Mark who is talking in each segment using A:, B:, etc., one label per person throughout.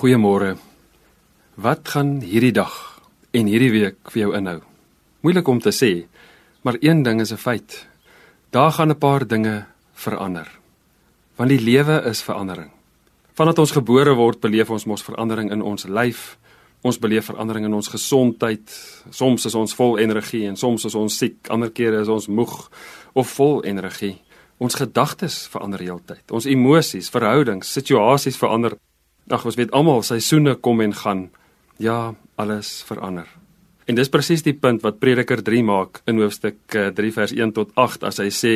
A: Goeiemôre. Wat gaan hierdie dag en hierdie week vir jou inhou? Moeilik om te sê, maar een ding is 'n feit. Daar gaan 'n paar dinge verander. Want die lewe is verandering. Vandat ons gebore word, beleef ons mos verandering in ons lyf. Ons beleef verandering in ons gesondheid. Soms is ons vol energie en soms is ons siek, ander kere is ons moeg of vol energie. Ons gedagtes verander heeltyd. Ons emosies, verhoudings, situasies verander Ag, ons weet almal seisoene kom en gaan. Ja, alles verander. En dis presies die punt wat Prediker 3 maak in hoofstuk 3 eh, vers 1 tot 8 as hy sê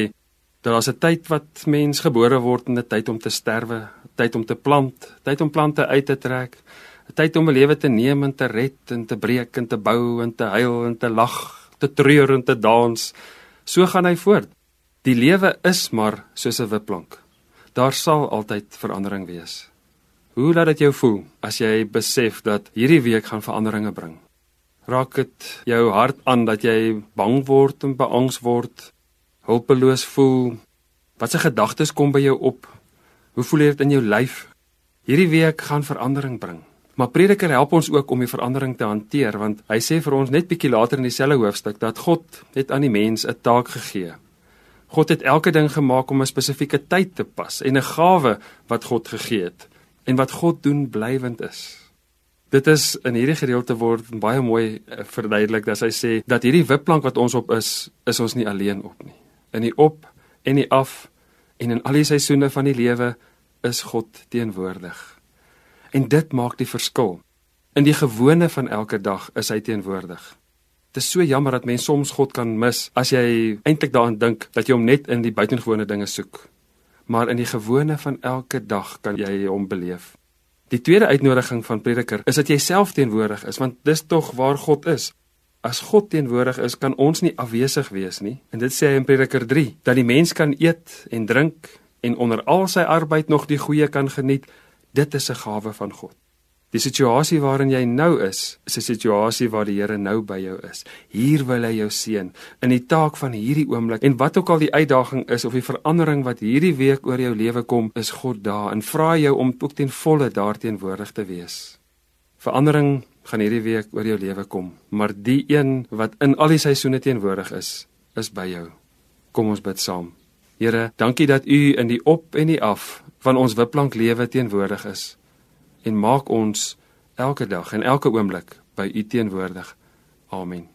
A: dat daar's 'n tyd wat mens gebore word en 'n tyd om te sterwe, tyd om te plant, tyd om plante uit te trek, 'n tyd om 'n lewe te neem en te red en te breek en te bou en te huil en te lag, te treur en te dans. So gaan hy voort. Die lewe is maar soos 'n wipplank. Daar sal altyd verandering wees. Hoe laat dit jou voel as jy besef dat hierdie week gaan veranderinge bring? Raak dit jou hart aan dat jy bang word en beangs word, hulpeloos voel? Watse gedagtes kom by jou op? Hoe voel dit in jou lyf? Hierdie week gaan verandering bring. Maar Prediker help ons ook om die verandering te hanteer want hy sê vir ons net bietjie later in dieselfde hoofstuk dat God het aan die mens 'n taak gegee. God het elke ding gemaak om 'n spesifieke tyd te pas en 'n gawe wat God gegee het en wat God doen blywend is. Dit is in hierdie gedeelte word baie mooi eh, verduidelik dat hy sê dat hierdie wipplank wat ons op is, is ons nie alleen op nie. In die op en die af en in al die seisoene van die lewe is God teenwoordig. En dit maak die verskil. In die gewone van elke dag is hy teenwoordig. Dit is so jammer dat mense soms God kan mis as jy eintlik daaraan dink dat jy hom net in die buitengewone dinge soek maar in die gewone van elke dag kan jy hom beleef. Die tweede uitnodiging van Prediker is dat jy self teenwoordig is, want dis tog waar God is. As God teenwoordig is, kan ons nie afwesig wees nie. En dit sê hy in Prediker 3 dat die mens kan eet en drink en onder al sy arbeid nog die goeie kan geniet. Dit is 'n gawe van God. Die situasie waarin jy nou is, is 'n situasie waar die Here nou by jou is. Hier wil hy jou seën in die taak van hierdie oomblik. En wat ook al die uitdaging is of die verandering wat hierdie week oor jou lewe kom, is God daar en vra jou om ook ten volle daarteenwoordig te wees. Verandering gaan hierdie week oor jou lewe kom, maar die een wat in al die seisoene teenwoordig is, is by jou. Kom ons bid saam. Here, dankie dat U in die op en die af van ons wipplank lewe teenwoordig is en maak ons elke dag en elke oomblik by u teenwoordig. Amen.